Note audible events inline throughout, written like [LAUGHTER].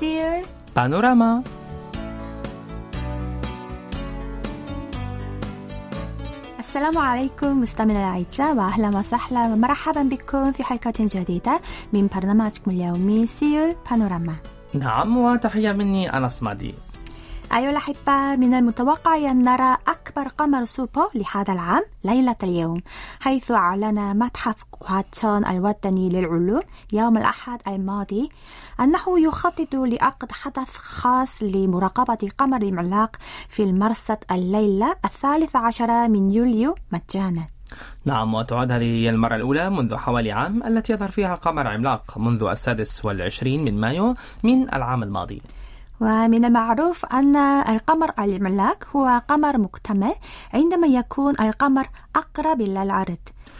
سيول بانوراما. السلام عليكم مستمعينا الأعزاء وأهلا وسهلا. ومرحبا بكم في حلقة جديدة من برنامجكم اليومي سيول بانوراما. نعم وتحية مني أنس مادي. أيها الأحبة من المتوقع أن نرى أكبر قمر سوبر لهذا العام ليلة اليوم حيث أعلن متحف كواتشون الوطني للعلوم يوم الأحد الماضي أنه يخطط لعقد حدث خاص لمراقبة قمر العملاق في المرصد الليلة الثالث عشر من يوليو مجانا. نعم وتعد هذه المرة الأولى منذ حوالي عام التي يظهر فيها قمر عملاق منذ السادس والعشرين من مايو من العام الماضي. ومن المعروف أن القمر العملاق هو قمر مكتمل عندما يكون القمر أقرب إلى الأرض.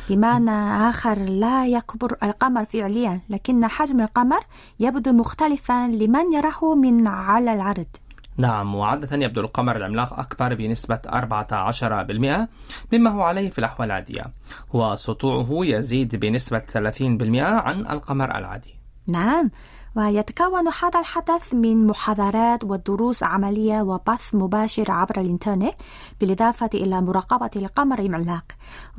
بمعنى آخر لا يكبر القمر فعليا لكن حجم القمر يبدو مختلفا لمن يراه من على الأرض. نعم وعادة يبدو القمر العملاق أكبر بنسبة 14% مما هو عليه في الأحوال العادية وسطوعه يزيد بنسبة 30% عن القمر العادي. نعم. ويتكون هذا الحدث من محاضرات ودروس عملية وبث مباشر عبر الإنترنت بالإضافة إلى مراقبة القمر العملاق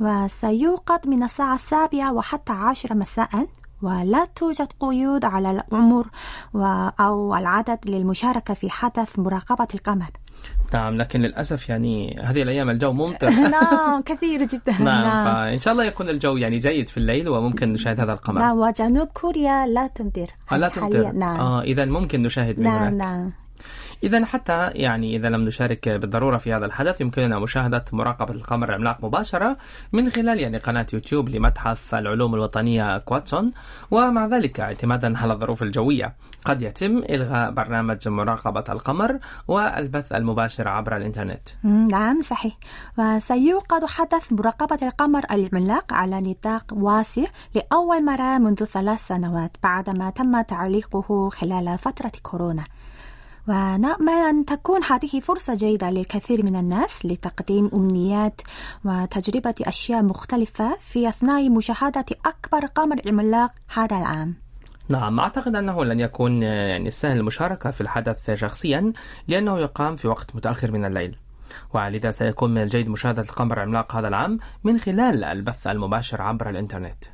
وسيوقد من الساعة السابعة وحتى عشر مساء. ولا توجد قيود على العمر أو العدد للمشاركة في حدث مراقبة القمر. نعم لكن للأسف يعني هذه الأيام الجو ممطر. [LAUGHS] نعم كثير جدا [LAUGHS] نعم فإن شاء الله يكون الجو يعني جيد في الليل وممكن نشاهد هذا القمر. نعم وجنوب كوريا لا تمطر. آه، لا تمطر. نعم. آه إذا ممكن نشاهد من نعم هناك. نعم. إذا حتى يعني إذا لم نشارك بالضرورة في هذا الحدث يمكننا مشاهدة مراقبة القمر العملاق مباشرة من خلال يعني قناة يوتيوب لمتحف العلوم الوطنية كواتسون ومع ذلك اعتمادا على الظروف الجوية. قد يتم إلغاء برنامج مراقبة القمر والبث المباشر عبر الإنترنت. نعم صحيح. وسيوقد حدث مراقبة القمر العملاق على نطاق واسع لأول مرة منذ ثلاث سنوات بعدما تم تعليقه خلال فترة كورونا. ونأمل أن تكون هذه فرصة جيدة للكثير من الناس لتقديم أمنيات وتجربة أشياء مختلفة في أثناء مشاهدة أكبر قمر عملاق هذا العام. نعم أعتقد أنه لن يكون يعني سهل المشاركة في الحدث شخصيا لأنه يقام في وقت متأخر من الليل. ولذا سيكون من الجيد مشاهدة القمر العملاق هذا العام من خلال البث المباشر عبر الإنترنت.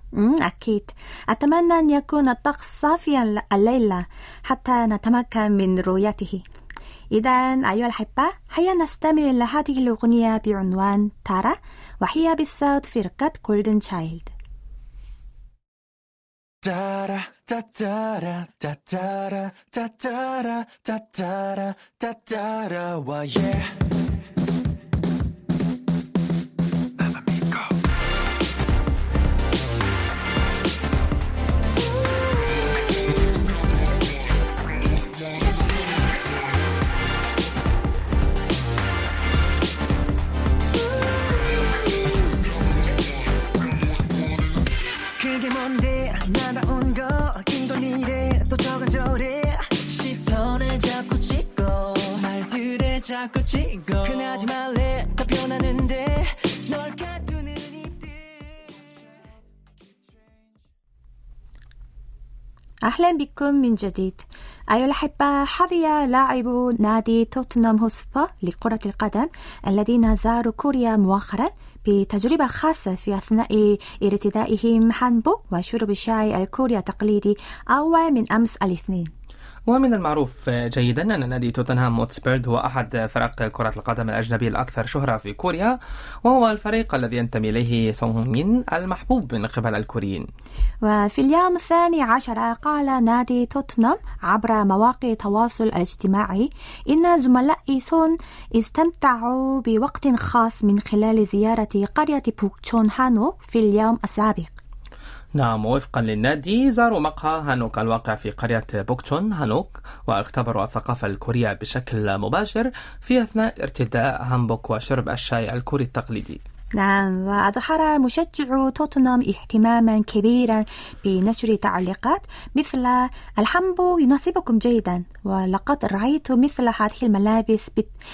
أكيد. أتمنى أن يكون الطقس صافيا الليلة حتى نتمكن من رؤيته. إذا أيها الأحبة هيا نستمع إلى هذه الأغنية بعنوان تارا وهي بالصوت فرقة جولدن تشايلد تارا تتارا تتارا تتارا تتارا تتارا ويه 자꾸 찍고 변하지 말래 다 변하는데 널 가두는 이들 أهلا بكم من جديد أيها الأحبة حظي لاعبو نادي توتنهام هوسبا لكرة القدم الذين زاروا كوريا مؤخرا بتجربة خاصة في أثناء ارتدائهم هانبوك وشرب الشاي الكوري التقليدي أول من أمس الاثنين ومن المعروف جيدا أن نادي توتنهام هوتسبير هو أحد فرق كرة القدم الأجنبي الأكثر شهرة في كوريا وهو الفريق الذي ينتمي إليه سون هونغ مين المحبوب من قبل الكوريين. وفي اليوم الثاني عشر قال نادي توتنهام عبر مواقع التواصل الاجتماعي إن زملائي سون استمتعوا بوقت خاص من خلال زيارة قرية بوكشون هانوك في اليوم السابق. نعم وفقا للنادي زاروا مقهى هانوك الواقع في قرية بوكشون هانوك واختبروا الثقافة الكورية بشكل مباشر في أثناء ارتداء هانبوك وشرب الشاي الكوري التقليدي. نعم وأظهر مشجع توتنهام اهتماما كبيرا بنشر تعليقات مثل الهانبوك يناسبكم جيدا ولقد رأيت مثل هذه الملابس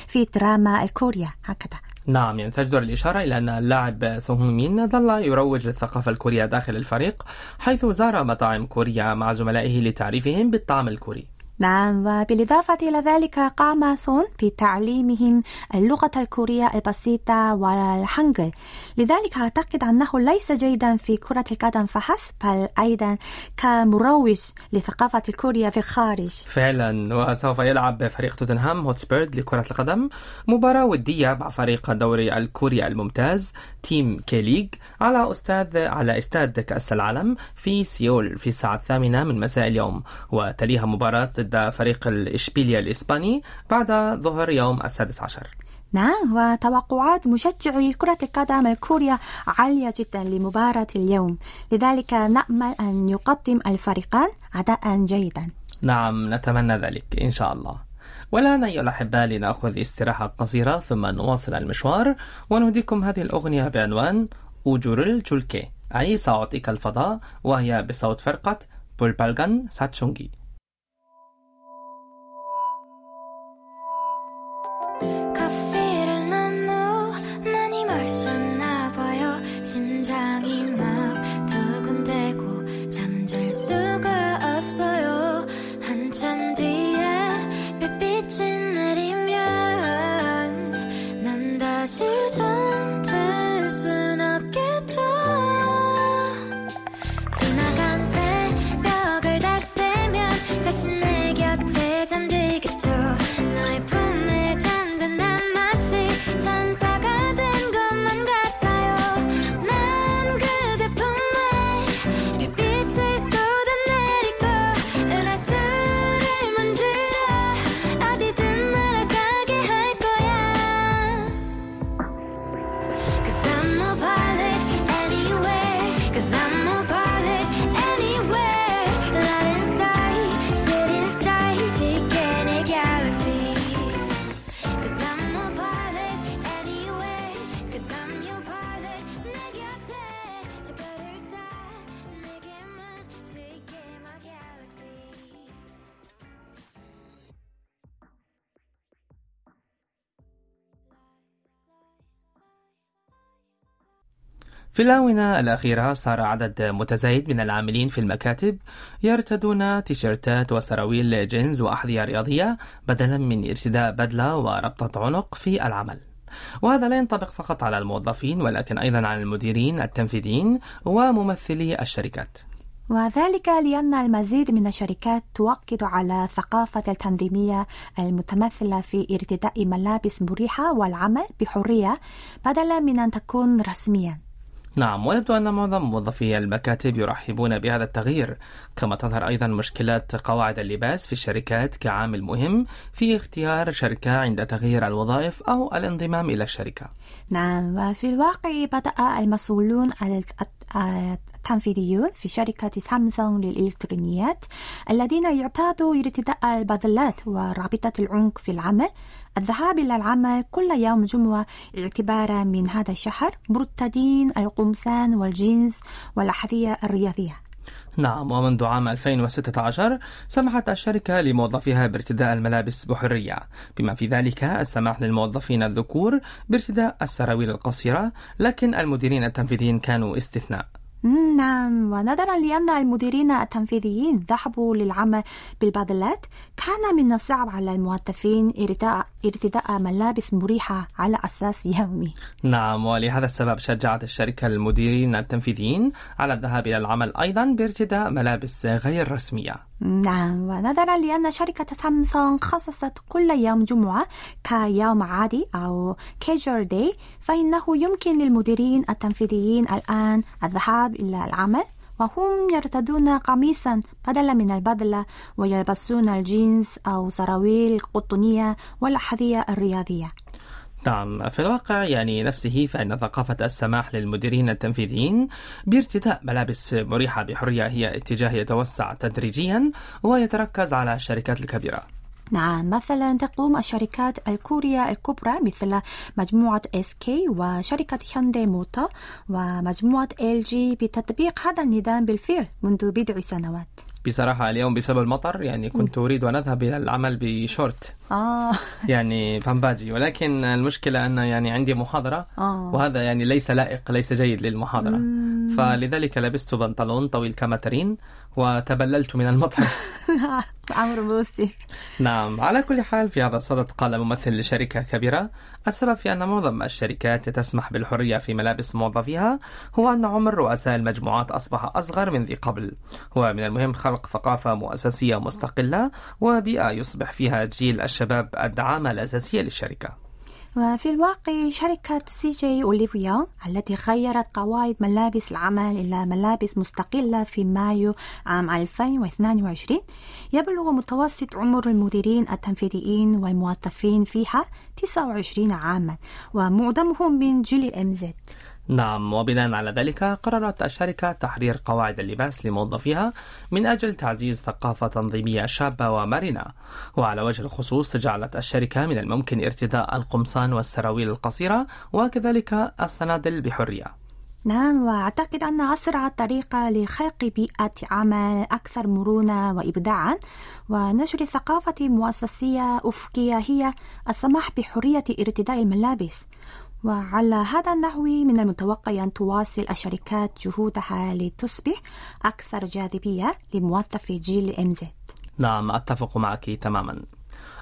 في دراما الكوريا هكذا. نعم يعني تجدر الإشارة إلى أن اللاعب سون مين ظل يروج للثقافة الكورية داخل الفريق حيث زار مطاعم كوريا مع زملائه لتعريفهم بالطعام الكوري. نعم وبالإضافة إلى ذلك قام سون بتعليمهم اللغة الكورية البسيطة والهانجل. لذلك أعتقد أنه ليس جيدا في كرة القدم فحسب بل أيضا كمروج لثقافة كوريا في الخارج. فعلا وسوف يلعب فريق توتنهام هوتسبير لكرة القدم. مباراة ودية مع فريق الدوري الكوري الممتاز Team K League على أستاذ على إستاد كأس العالم في سيول في الساعة الثامنة من مساء اليوم. وتليها مباراة ضد فريق الإشبيليا الإسباني بعد ظهر يوم السادس عشر. نعم وتوقعات مشجعي كرة القدم الكورية عالية جدا لمباراة اليوم. لذلك نأمل أن يقدم الفريقان أداء جيدا. نعم نتمنى ذلك إن شاء الله. والآن أيها الأحباء لنأخذ استراحة قصيرة ثم نواصل المشوار. ونهديكم هذه الأغنية بعنوان أوجورل جولكي أي سأعطيك الفضاء وهي بصوت فرقة بولبالغان ساتشونجي في الآونة الأخيرة صار عدد متزايد من العاملين في المكاتب يرتدون تيشيرتات وسراويل جينز وأحذية رياضية بدلا من ارتداء بدلة وربطة عنق في العمل. وهذا لا ينطبق فقط على الموظفين ولكن أيضا على المديرين التنفيذيين وممثلي الشركات. وذلك لأن المزيد من الشركات تؤكد على الثقافة التنظيمية المتمثلة في ارتداء ملابس مريحة والعمل بحرية بدلا من أن تكون رسميا. نعم ويبدو أن معظم موظفي المكاتب يرحبون بهذا التغيير. كما تظهر أيضا مشكلات قواعد اللباس في الشركات كعامل مهم في اختيار شركة عند تغيير الوظائف أو الانضمام إلى الشركة. نعم وفي الواقع بدأ المسؤولون التنفيذيون في شركة سامسونج للإلكترونيات الذين يعتادوا ارتداء البدلات ورابطة العنق في العمل. الذهاب إلى العمل كل يوم جمعة اعتبارا من هذا الشهر مرتدين القمصان والجينز والأحذية الرياضية. نعم ومنذ عام 2016 سمحت الشركة لموظفيها بارتداء الملابس بحرية. بما في ذلك السماح للموظفين الذكور بارتداء السراويل القصيرة لكن المديرين التنفيذيين كانوا استثناء. نعم ونظرا لأن المديرين التنفيذيين ذهبوا للعمل بالبدلات كان من الصعب على الموظفين ارتداء, ملابس مريحة على أساس يومي. نعم ولهذا السبب شجعت الشركة المديرين التنفيذيين على الذهاب إلى العمل أيضا بارتداء ملابس غير رسمية. نعم ونظرا لأن شركة سامسونج خصصت كل يوم جمعة كيوم عادي أو casual day فإنه يمكن للمديرين التنفيذيين الآن الذهاب إلى العمل وهم يرتدون قميصا بدلا من البدلة ويلبسون الجينز أو سراويل قطنية والأحذية الرياضية. نعم في الواقع يعني نفسه فإن ثقافة السماح للمديرين التنفيذيين بارتداء ملابس مريحة بحرية هي اتجاه يتوسع تدريجيا ويتركز على الشركات الكبيرة. نعم مثلا تقوم الشركات الكورية الكبرى مثل مجموعة SK وشركة هيونداي موتور ومجموعة LG بتطبيق هذا النظام بالفعل منذ بضع سنوات. بصراحة اليوم بسبب المطر يعني كنت أريد أن أذهب إلى العمل بشورت. آه. [LAUGHS] يعني بامباجي ولكن المشكلة أن يعني عندي محاضرة آه. وهذا يعني ليس لائق ليس جيد للمحاضرة. فلذلك لبست بنطلون طويل كمترين وتبللت من المطر عمرو بوسي نعم على كل حال في هذا الصدد قال ممثل لشركة كبيرة السبب في أن معظم الشركات تسمح بالحرية في ملابس موظفيها هو أن عمر رؤساء المجموعات أصبح أصغر من ذي قبل. ومن المهم خلق ثقافة مؤسسية مستقلة وبيئة يصبح فيها جيل الشباب الدعامة الأساسية للشركة. وفي الواقع شركة CJ Olive Young التي غيرت قواعد ملابس العمل إلى ملابس مستقلة في مايو عام 2022 يبلغ متوسط عمر المديرين التنفيذيين والموظفين فيها 29 عاما ومعظمهم من جيل الام زد. نعم وبناء على ذلك قررت الشركة تحرير قواعد اللباس لموظفيها من أجل تعزيز ثقافة تنظيمية شابة ومرنة. وعلى وجه الخصوص جعلت الشركة من الممكن ارتداء القمصان والسراويل القصيرة وكذلك الصنادل بحرية. نعم وأعتقد أن أسرع طريقة لخلق بيئة عمل أكثر مرونة وإبداعا ونشر ثقافة مؤسسية أفقية هي السماح بحرية ارتداء الملابس. وعلى هذا النحو من المتوقع أن تواصل الشركات جهودها لتصبح أكثر جاذبية لموظفي جيل إم زد. نعم أتفق معك تماما.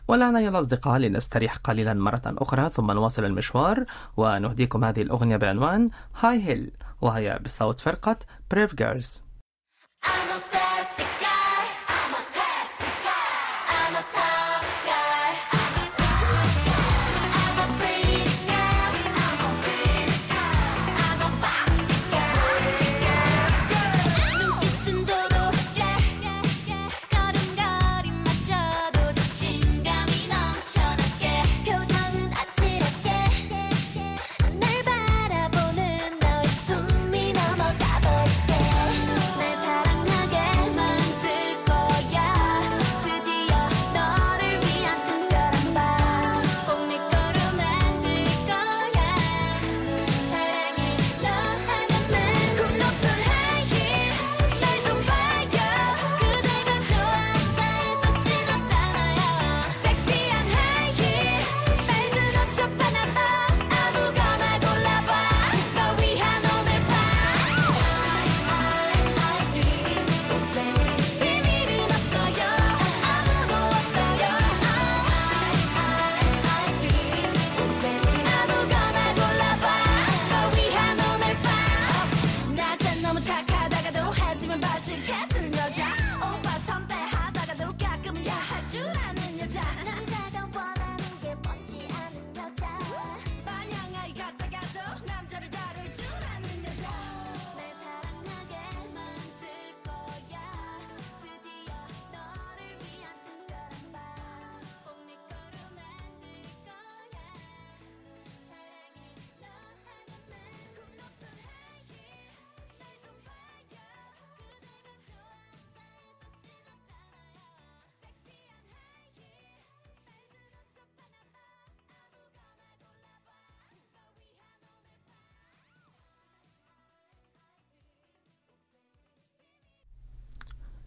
والآن أيها الأصدقاء لنستريح قليلا مرة أخرى ثم نواصل المشوار ونهديكم هذه الأغنية بعنوان هاي هيل وهي بصوت فرقة بريف جيرلز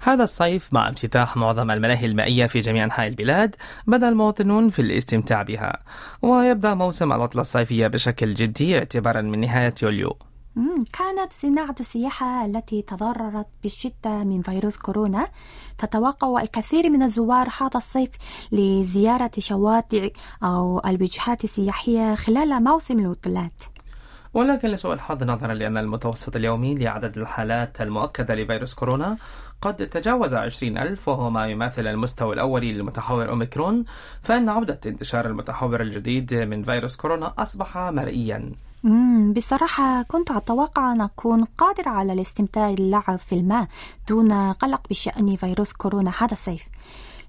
هذا الصيف مع افتتاح معظم الملاهي المائية في جميع أنحاء البلاد بدأ المواطنون في الاستمتاع بها. ويبدأ موسم العطلة الصيفية بشكل جدي اعتبارا من نهاية يوليو. كانت صناعة السياحة التي تضررت بشدة من فيروس كورونا. تتوقع الكثير من الزوار هذا الصيف لزيارة شواطئ أو الوجهات السياحية خلال موسم العطلات. ولكن لسوء الحظ نظرا لأن المتوسط اليومي لعدد الحالات المؤكدة لفيروس كورونا قد تجاوز 20 ألف وهو ما يماثل المستوى الأولي للمتحور أوميكرون فإن عودة انتشار المتحور الجديد من فيروس كورونا أصبح مرئيا. بصراحة كنت أتوقع أن أكون قادرة على الاستمتاع اللعب في الماء دون قلق بشأن فيروس كورونا. هذا الصيف.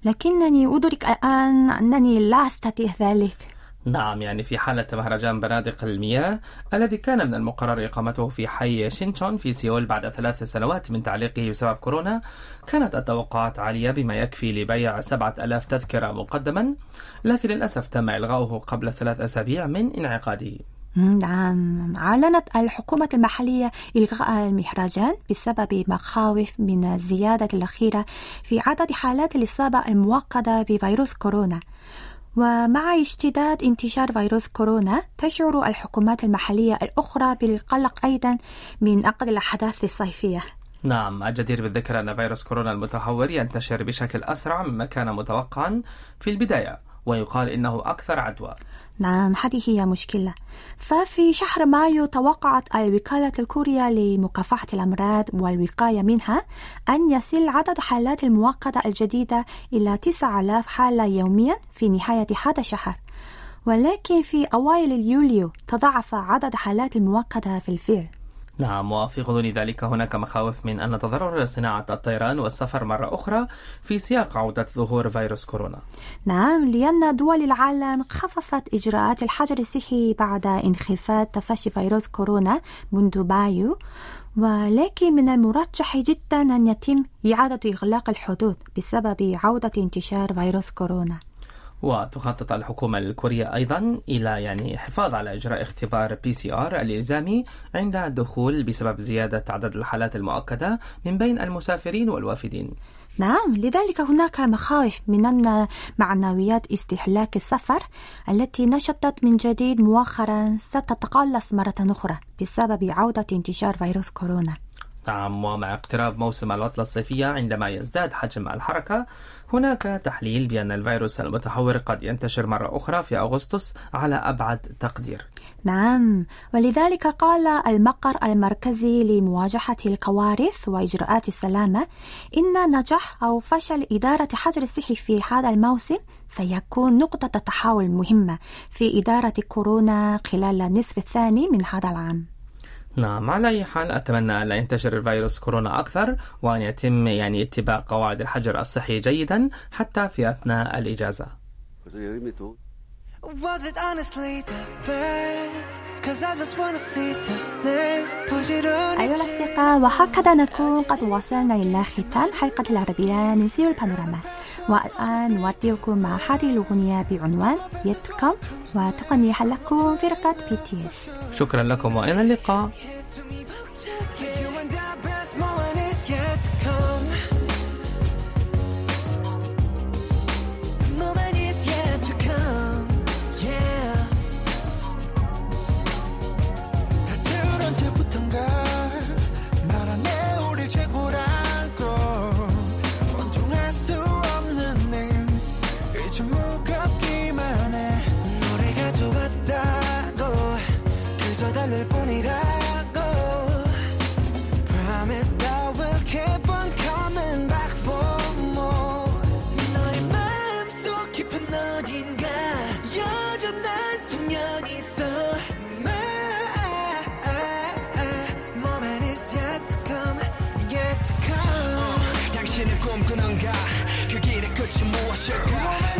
لكنني أدرك الآن أنني لا أستطيع ذلك. نعم يعني في حالة مهرجان بنادق المياه الذي كان من المقرر إقامته في حي شينشون في سيول بعد ثلاث سنوات من تعليقه بسبب كورونا كانت التوقعات عالية بما يكفي لبيع سبعة ألاف تذكرة مقدما لكن للأسف تم إلغاؤه قبل ثلاث أسابيع من انعقاده. نعم. أعلنت الحكومة المحلية إلغاء المهرجان بسبب مخاوف من الزيادة الأخيرة في عدد حالات الإصابة المؤكدة بفيروس كورونا. ومع اشتداد انتشار فيروس كورونا تشعر الحكومات المحلية الأخرى بالقلق أيضا من عقد الأحداث الصيفية. نعم الجدير بالذكر أن فيروس كورونا المتحور ينتشر بشكل أسرع مما كان متوقعا في البداية. ويقال إنه أكثر عدوى. نعم هذه هي مشكلة. ففي شهر مايو توقعت الوكالة الكورية لمكافحة الأمراض والوقاية منها أن يصل عدد حالات المؤقتة الجديدة إلى 9000 حالة يوميا في نهاية هذا الشهر. ولكن في أوائل يوليو تضاعف عدد حالات المؤقتة في الفعل نعم وفي غضون ذلك هناك مخاوف من أن تضرر صناعة الطيران والسفر مرة أخرى في سياق عودة ظهور فيروس كورونا. نعم لأن دول العالم خففت إجراءات الحجر الصحي بعد انخفاض تفشي فيروس كورونا منذ مايو ولكن من المرجح جدا أن يتم إعادة إغلاق الحدود بسبب عودة انتشار فيروس كورونا. وتخطط الحكومة الكورية أيضا إلى يعني حفاظ على إجراء اختبار PCR الإلزامي عند الدخول بسبب زيادة عدد الحالات المؤكدة من بين المسافرين والوافدين. نعم لذلك هناك مخاوف من أن معنويات استهلاك السفر التي نشطت من جديد مؤخرا ستتقلص مرة أخرى بسبب عودة انتشار فيروس كورونا. نعم ومع اقتراب موسم العطلة الصيفية عندما يزداد حجم الحركة هناك تحليل بأن الفيروس المتحور قد ينتشر مرة أخرى في أغسطس على أبعد تقدير. نعم ولذلك قال المقر المركزي لمواجهة الكوارث وإجراءات السلامة إن نجاح أو فشل إدارة حجر الصحي في هذا الموسم سيكون نقطة تحول مهمة في إدارة كورونا خلال النصف الثاني من هذا العام. نعم على أي حال أتمنى أن لا ينتشر الفيروس كورونا أكثر وأن يتم يعني اتباع قواعد الحجر الصحي جيدا حتى في أثناء الإجازة. Was it honestly the best? Cause I just wanna see the next it on أيها الأصدقاء وهكذا نكون قد وصلنا إلى ختام حلقة العربية من البانوراما وألآن نودعكم مع هذه الأغنية بعنوان يتكم وتغنيها لكم فرقة BTS شكرا لكم وإلى اللقاء. come 모든 게 숨